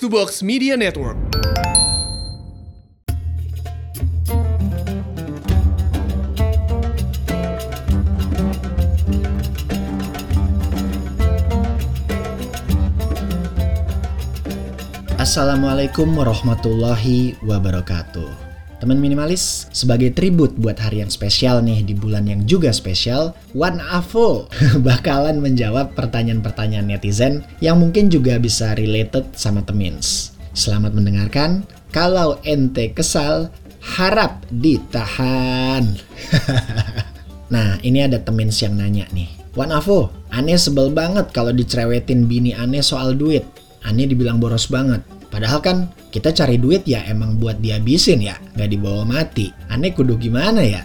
To Box Media Network. Assalamualaikum warahmatullahi wabarakatuh. Teman minimalis, sebagai tribut buat hari yang spesial nih di bulan yang juga spesial, One Avo bakalan menjawab pertanyaan-pertanyaan netizen yang mungkin juga bisa related sama temins. Selamat mendengarkan. Kalau ente kesal, harap ditahan. nah, ini ada temins yang nanya nih. One Avo, aneh sebel banget kalau dicerewetin bini aneh soal duit. Aneh dibilang boros banget. Padahal kan kita cari duit ya emang buat dihabisin ya, nggak dibawa mati. Aneh kudu gimana ya?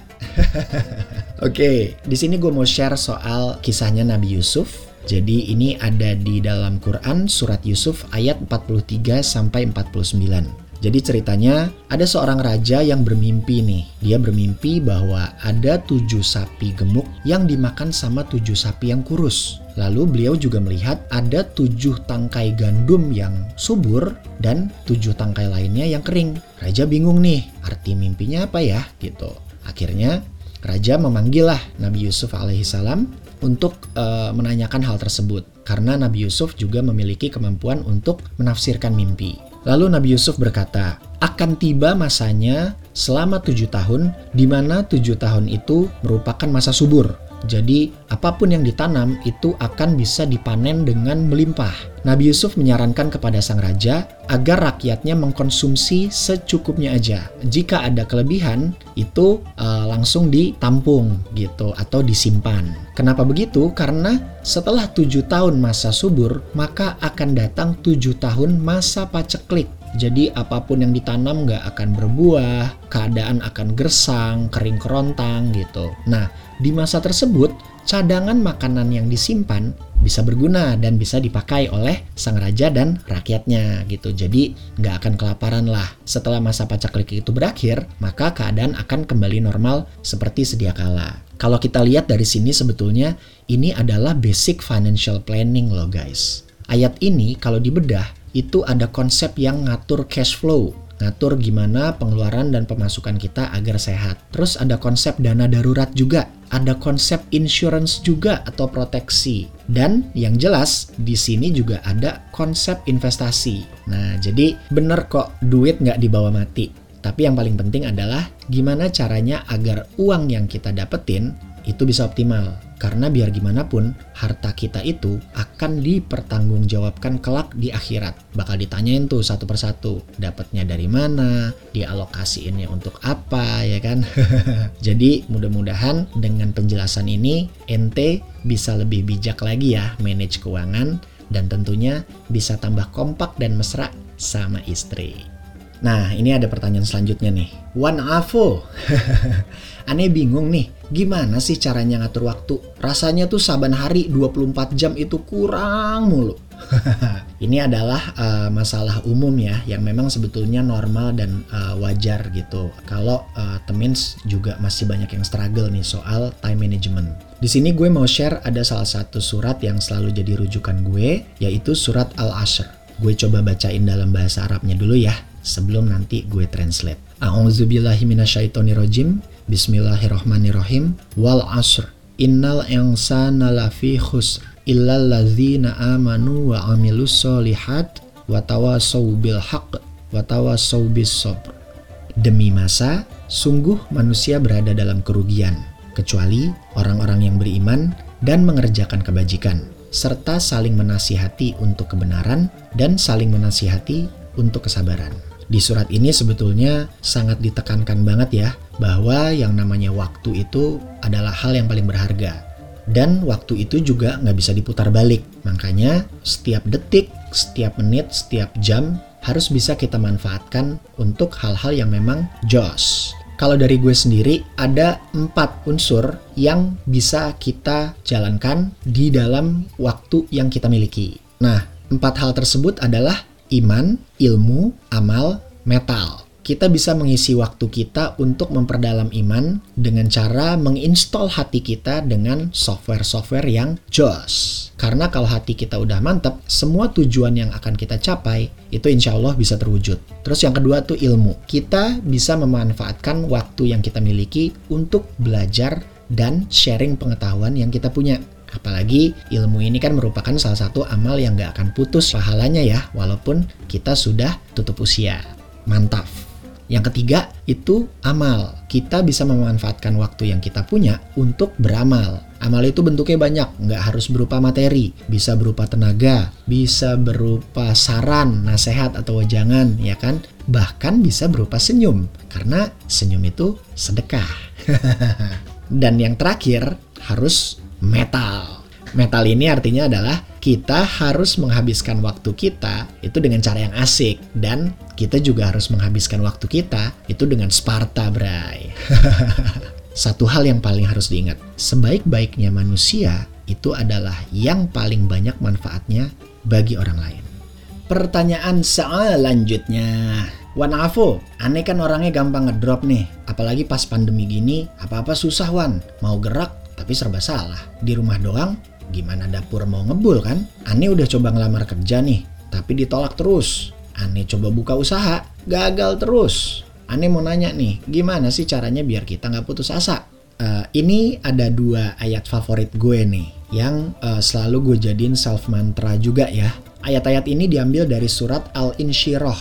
Oke, di sini gue mau share soal kisahnya Nabi Yusuf. Jadi ini ada di dalam Quran surat Yusuf ayat 43 sampai 49. Jadi ceritanya ada seorang raja yang bermimpi nih. Dia bermimpi bahwa ada tujuh sapi gemuk yang dimakan sama tujuh sapi yang kurus. Lalu beliau juga melihat ada tujuh tangkai gandum yang subur dan tujuh tangkai lainnya yang kering. Raja bingung nih, arti mimpinya apa ya gitu. Akhirnya raja memanggillah Nabi Yusuf alaihissalam untuk uh, menanyakan hal tersebut karena Nabi Yusuf juga memiliki kemampuan untuk menafsirkan mimpi. Lalu Nabi Yusuf berkata, akan tiba masanya selama tujuh tahun, di mana tujuh tahun itu merupakan masa subur. Jadi, apa pun yang ditanam itu akan bisa dipanen dengan melimpah. Nabi Yusuf menyarankan kepada sang raja agar rakyatnya mengkonsumsi secukupnya aja. Jika ada kelebihan, itu uh, langsung ditampung gitu atau disimpan. Kenapa begitu? Karena setelah tujuh tahun masa subur, maka akan datang tujuh tahun masa paceklik. Jadi apa pun yang ditanam nggak akan berbuah, keadaan akan gersang, kering kerontang gitu. Nah, di masa tersebut, cadangan makanan yang disimpan bisa berguna dan bisa dipakai oleh sang raja dan rakyatnya gitu. Jadi nggak akan kelaparan lah. Setelah masa pacaklik itu berakhir, maka keadaan akan kembali normal seperti sedia kala. Kalau kita lihat dari sini sebetulnya ini adalah basic financial planning loh guys. Ayat ini kalau dibedah itu ada konsep yang ngatur cash flow ngatur gimana pengeluaran dan pemasukan kita agar sehat. Terus ada konsep dana darurat juga, ada konsep insurance juga atau proteksi. Dan yang jelas di sini juga ada konsep investasi. Nah, jadi bener kok duit nggak dibawa mati. Tapi yang paling penting adalah gimana caranya agar uang yang kita dapetin itu bisa optimal. Karena biar gimana pun, harta kita itu akan dipertanggungjawabkan kelak di akhirat. Bakal ditanyain tuh satu persatu, dapatnya dari mana, dialokasiinnya untuk apa, ya kan? Jadi mudah-mudahan dengan penjelasan ini, ente bisa lebih bijak lagi ya manage keuangan, dan tentunya bisa tambah kompak dan mesra sama istri. Nah, ini ada pertanyaan selanjutnya nih. One Avo. Aneh bingung nih, gimana sih caranya ngatur waktu? Rasanya tuh saban hari 24 jam itu kurang mulu. ini adalah uh, masalah umum ya yang memang sebetulnya normal dan uh, wajar gitu. Kalau uh, temins juga masih banyak yang struggle nih soal time management. Di sini gue mau share ada salah satu surat yang selalu jadi rujukan gue yaitu surat Al-Ashr. Gue coba bacain dalam bahasa Arabnya dulu ya sebelum nanti gue translate. A'udzubillahiminasyaitonirrojim. Bismillahirrohmanirrohim. Wal asr. Innal insana lafi khusr. Illal ladzina amanu wa amilus solihat. Watawasau bil haq. Watawasau bis sobr. Demi masa, sungguh manusia berada dalam kerugian. Kecuali orang-orang yang beriman dan mengerjakan kebajikan. Serta saling menasihati untuk kebenaran dan saling menasihati untuk kesabaran. Di surat ini sebetulnya sangat ditekankan banget ya bahwa yang namanya waktu itu adalah hal yang paling berharga. Dan waktu itu juga nggak bisa diputar balik. Makanya setiap detik, setiap menit, setiap jam harus bisa kita manfaatkan untuk hal-hal yang memang jos. Kalau dari gue sendiri ada empat unsur yang bisa kita jalankan di dalam waktu yang kita miliki. Nah, empat hal tersebut adalah iman, ilmu, amal, metal. kita bisa mengisi waktu kita untuk memperdalam iman dengan cara menginstall hati kita dengan software-software yang jos. Karena kalau hati kita udah mantap, semua tujuan yang akan kita capai itu insya Allah bisa terwujud. Terus yang kedua tuh ilmu. Kita bisa memanfaatkan waktu yang kita miliki untuk belajar dan sharing pengetahuan yang kita punya. Apalagi ilmu ini kan merupakan salah satu amal yang gak akan putus pahalanya ya, walaupun kita sudah tutup usia. Mantap. Yang ketiga itu amal. Kita bisa memanfaatkan waktu yang kita punya untuk beramal. Amal itu bentuknya banyak, nggak harus berupa materi, bisa berupa tenaga, bisa berupa saran, nasihat atau wejangan, ya kan? Bahkan bisa berupa senyum, karena senyum itu sedekah. Dan yang terakhir harus metal. Metal ini artinya adalah kita harus menghabiskan waktu kita itu dengan cara yang asik dan kita juga harus menghabiskan waktu kita itu dengan Sparta, Bray. Satu hal yang paling harus diingat, sebaik-baiknya manusia itu adalah yang paling banyak manfaatnya bagi orang lain. Pertanyaan selanjutnya. Wan Afo, aneh kan orangnya gampang ngedrop nih. Apalagi pas pandemi gini, apa-apa susah Wan. Mau gerak, tapi serba salah. Di rumah doang, Gimana dapur mau ngebul kan? Ani udah coba ngelamar kerja nih, tapi ditolak terus. Ani coba buka usaha, gagal terus. Ani mau nanya nih, gimana sih caranya biar kita nggak putus asa? Uh, ini ada dua ayat favorit gue nih, yang uh, selalu gue jadiin self mantra juga ya. Ayat-ayat ini diambil dari surat Al-Insyirah,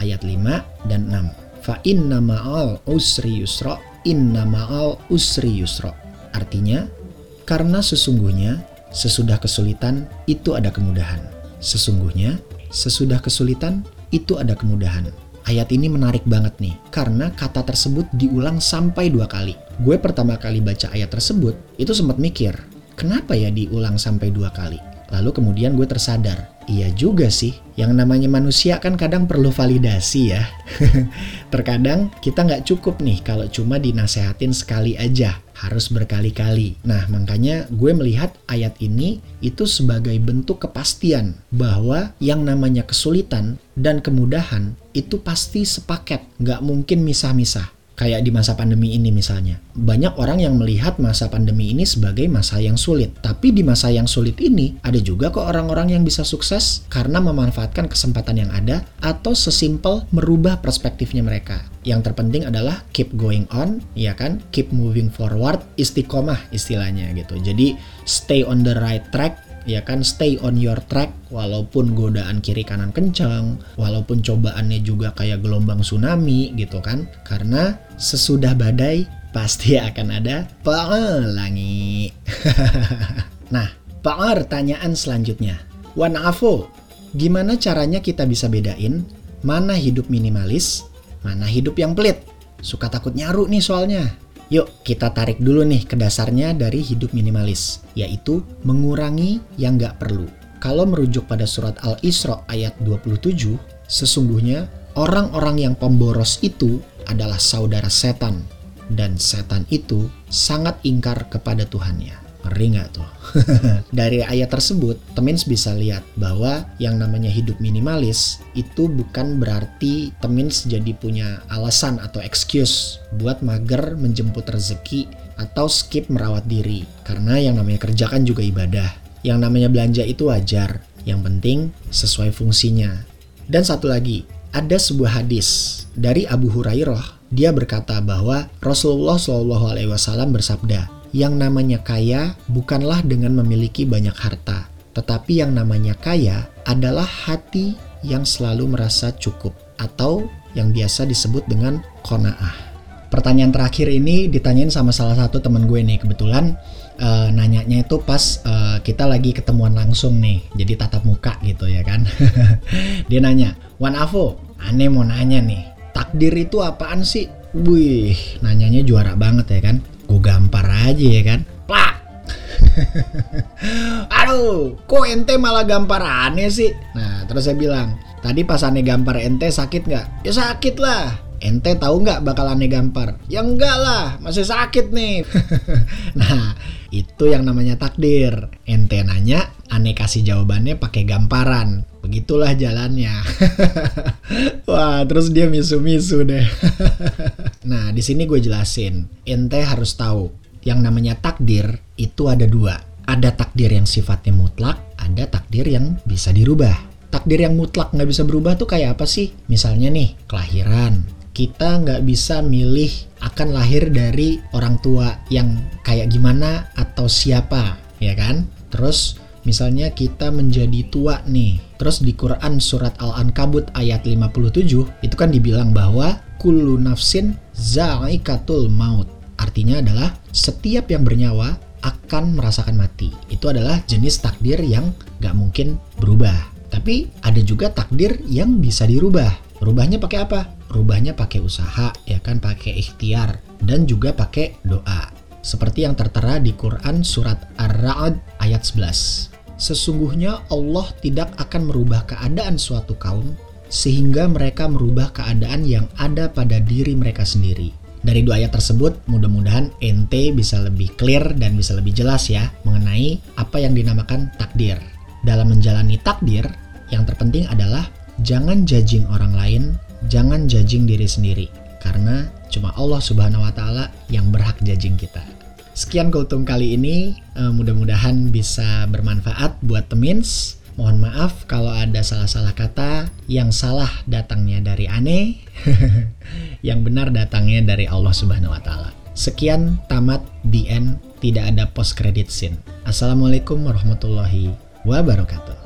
ayat 5 dan 6. Fa inna ma'al usri yusra, inna ma'al usri yusra. Artinya, karena sesungguhnya Sesudah kesulitan, itu ada kemudahan. Sesungguhnya, sesudah kesulitan, itu ada kemudahan. Ayat ini menarik banget nih, karena kata tersebut diulang sampai dua kali. Gue pertama kali baca ayat tersebut, itu sempat mikir, kenapa ya diulang sampai dua kali? Lalu kemudian gue tersadar, iya juga sih, yang namanya manusia kan kadang perlu validasi ya. Terkadang kita nggak cukup nih kalau cuma dinasehatin sekali aja harus berkali-kali. Nah, makanya gue melihat ayat ini itu sebagai bentuk kepastian bahwa yang namanya kesulitan dan kemudahan itu pasti sepaket, nggak mungkin misah-misah kayak di masa pandemi ini misalnya. Banyak orang yang melihat masa pandemi ini sebagai masa yang sulit. Tapi di masa yang sulit ini, ada juga kok orang-orang yang bisa sukses karena memanfaatkan kesempatan yang ada atau sesimpel merubah perspektifnya mereka. Yang terpenting adalah keep going on, ya kan? Keep moving forward, istiqomah istilahnya gitu. Jadi stay on the right track ya kan stay on your track walaupun godaan kiri kanan kencang walaupun cobaannya juga kayak gelombang tsunami gitu kan. Karena sesudah badai pasti akan ada pelangi. Nah pertanyaan selanjutnya. Wan Afo gimana caranya kita bisa bedain mana hidup minimalis mana hidup yang pelit? Suka takut nyaru nih soalnya Yuk kita tarik dulu nih ke dasarnya dari hidup minimalis, yaitu mengurangi yang nggak perlu. Kalau merujuk pada surat Al-Isra ayat 27, sesungguhnya orang-orang yang pemboros itu adalah saudara setan, dan setan itu sangat ingkar kepada Tuhannya. Ngeri nggak tuh? Dari ayat tersebut, Temins bisa lihat bahwa yang namanya hidup minimalis itu bukan berarti Temins jadi punya alasan atau excuse buat mager menjemput rezeki atau skip merawat diri. Karena yang namanya kerja kan juga ibadah. Yang namanya belanja itu wajar. Yang penting sesuai fungsinya. Dan satu lagi, ada sebuah hadis dari Abu Hurairah. Dia berkata bahwa Rasulullah Wasallam bersabda, yang namanya kaya bukanlah dengan memiliki banyak harta, tetapi yang namanya kaya adalah hati yang selalu merasa cukup atau yang biasa disebut dengan kona'ah. Pertanyaan terakhir ini ditanyain sama salah satu temen gue nih kebetulan uh, nanyanya itu pas uh, kita lagi ketemuan langsung nih, jadi tatap muka gitu ya kan. Dia nanya, Wan Avo, aneh mau nanya nih, takdir itu apaan sih? Wih, nanyanya juara banget ya kan gampar aja ya kan? Plak aduh kok ente malah gampar aneh sih? Nah terus saya bilang tadi pas aneh gampar ente sakit nggak? Ya sakit lah. Ente tahu nggak bakal aneh gampar? Ya enggak lah masih sakit nih. Nah itu yang namanya takdir. Ente nanya aneh kasih jawabannya pakai gamparan. Begitulah jalannya. Wah, terus dia misu-misu deh. Nah, di sini gue jelasin. Ente harus tahu, yang namanya takdir itu ada dua. Ada takdir yang sifatnya mutlak, ada takdir yang bisa dirubah. Takdir yang mutlak nggak bisa berubah tuh kayak apa sih? Misalnya nih, kelahiran. Kita nggak bisa milih akan lahir dari orang tua yang kayak gimana atau siapa, ya kan? Terus Misalnya kita menjadi tua nih. Terus di Quran surat Al-Ankabut ayat 57 itu kan dibilang bahwa kullu nafsin za'ikatul maut. Artinya adalah setiap yang bernyawa akan merasakan mati. Itu adalah jenis takdir yang gak mungkin berubah. Tapi ada juga takdir yang bisa dirubah. Rubahnya pakai apa? Rubahnya pakai usaha, ya kan, pakai ikhtiar dan juga pakai doa. Seperti yang tertera di Quran surat Ar-Ra'd ayat 11. Sesungguhnya Allah tidak akan merubah keadaan suatu kaum sehingga mereka merubah keadaan yang ada pada diri mereka sendiri. Dari dua ayat tersebut, mudah-mudahan ente bisa lebih clear dan bisa lebih jelas ya mengenai apa yang dinamakan takdir. Dalam menjalani takdir, yang terpenting adalah jangan judging orang lain, jangan judging diri sendiri. Karena cuma Allah Subhanahu wa taala yang berhak judging kita. Sekian kultum kali ini, uh, mudah-mudahan bisa bermanfaat buat temins. Mohon maaf kalau ada salah-salah kata, yang salah datangnya dari aneh, yang benar datangnya dari Allah Subhanahu wa taala. Sekian tamat the end, tidak ada post credit scene. Assalamualaikum warahmatullahi wabarakatuh.